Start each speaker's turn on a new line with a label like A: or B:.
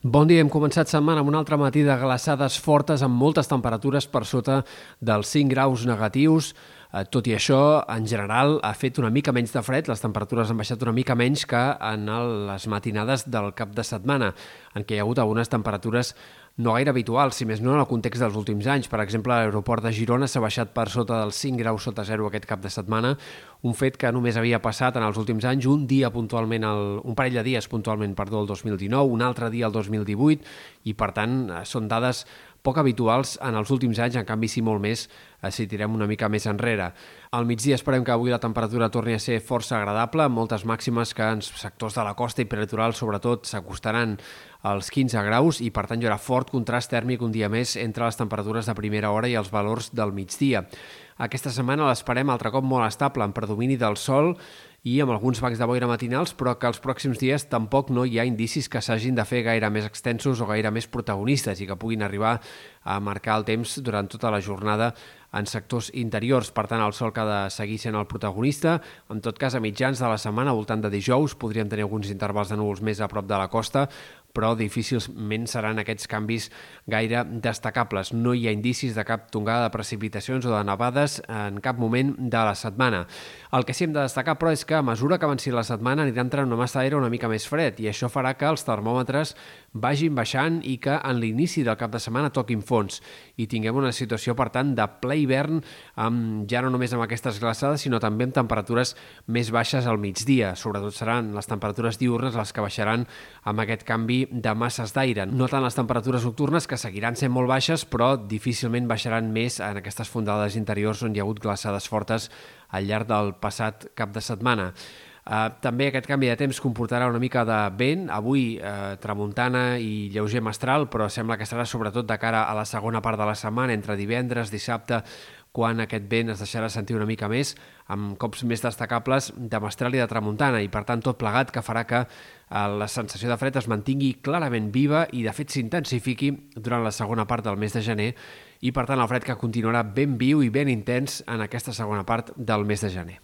A: Bon dia, hem començat setmana amb un altre matí de glaçades fortes amb moltes temperatures per sota dels 5 graus negatius. Eh, tot i això, en general, ha fet una mica menys de fred, les temperatures han baixat una mica menys que en les matinades del cap de setmana, en què hi ha hagut algunes temperatures no gaire habituals, si més no en el context dels últims anys. Per exemple, l'aeroport de Girona s'ha baixat per sota dels 5 graus sota zero aquest cap de setmana, un fet que només havia passat en els últims anys, un dia puntualment, el, un parell de dies puntualment, perdó, el 2019, un altre dia el 2018, i per tant eh, són dades poc habituals en els últims anys, en canvi sí molt més eh, si tirem una mica més enrere. Al migdia esperem que avui la temperatura torni a ser força agradable, moltes màximes que en sectors de la costa i peritoral sobretot s'acostaran als 15 graus i per tant hi haurà fort contrast tèrmic un dia més entre les temperatures de primera hora i els valors del migdia. Aquesta setmana l'esperem altre cop molt estable, en predomini del sol i amb alguns bancs de boira matinals, però que els pròxims dies tampoc no hi ha indicis que s'hagin de fer gaire més extensos o gaire més protagonistes i que puguin arribar a marcar el temps durant tota la jornada en sectors interiors. Per tant, el sol que ha de seguir sent el protagonista. En tot cas, a mitjans de la setmana, voltant de dijous, podríem tenir alguns intervals de núvols més a prop de la costa, però difícilment seran aquests canvis gaire destacables. No hi ha indicis de cap tongada de precipitacions o de nevades en cap moment de la setmana. El que sí hem de destacar, però, és que a mesura que avanci la setmana anirà entrant una massa d'aire una mica més fred i això farà que els termòmetres vagin baixant i que en l'inici del cap de setmana toquin fons i tinguem una situació, per tant, de ple hivern amb, ja no només amb aquestes glaçades, sinó també amb temperatures més baixes al migdia. Sobretot seran les temperatures diurnes les que baixaran amb aquest canvi de masses d'aire. No tant les temperatures nocturnes, que seguiran sent molt baixes, però difícilment baixaran més en aquestes fondades interiors on hi ha hagut glaçades fortes al llarg del passat cap de setmana. Uh, també aquest canvi de temps comportarà una mica de vent, avui uh, tramuntana i lleuger mestral, però sembla que serà sobretot de cara a la segona part de la setmana, entre divendres, dissabte, quan aquest vent es deixarà sentir una mica més, amb cops més destacables de mestral i de tramuntana, i per tant tot plegat que farà que eh, la sensació de fred es mantingui clarament viva i de fet s'intensifiqui durant la segona part del mes de gener. I per tant el fred que continuarà ben viu i ben intens en aquesta segona part del mes de gener.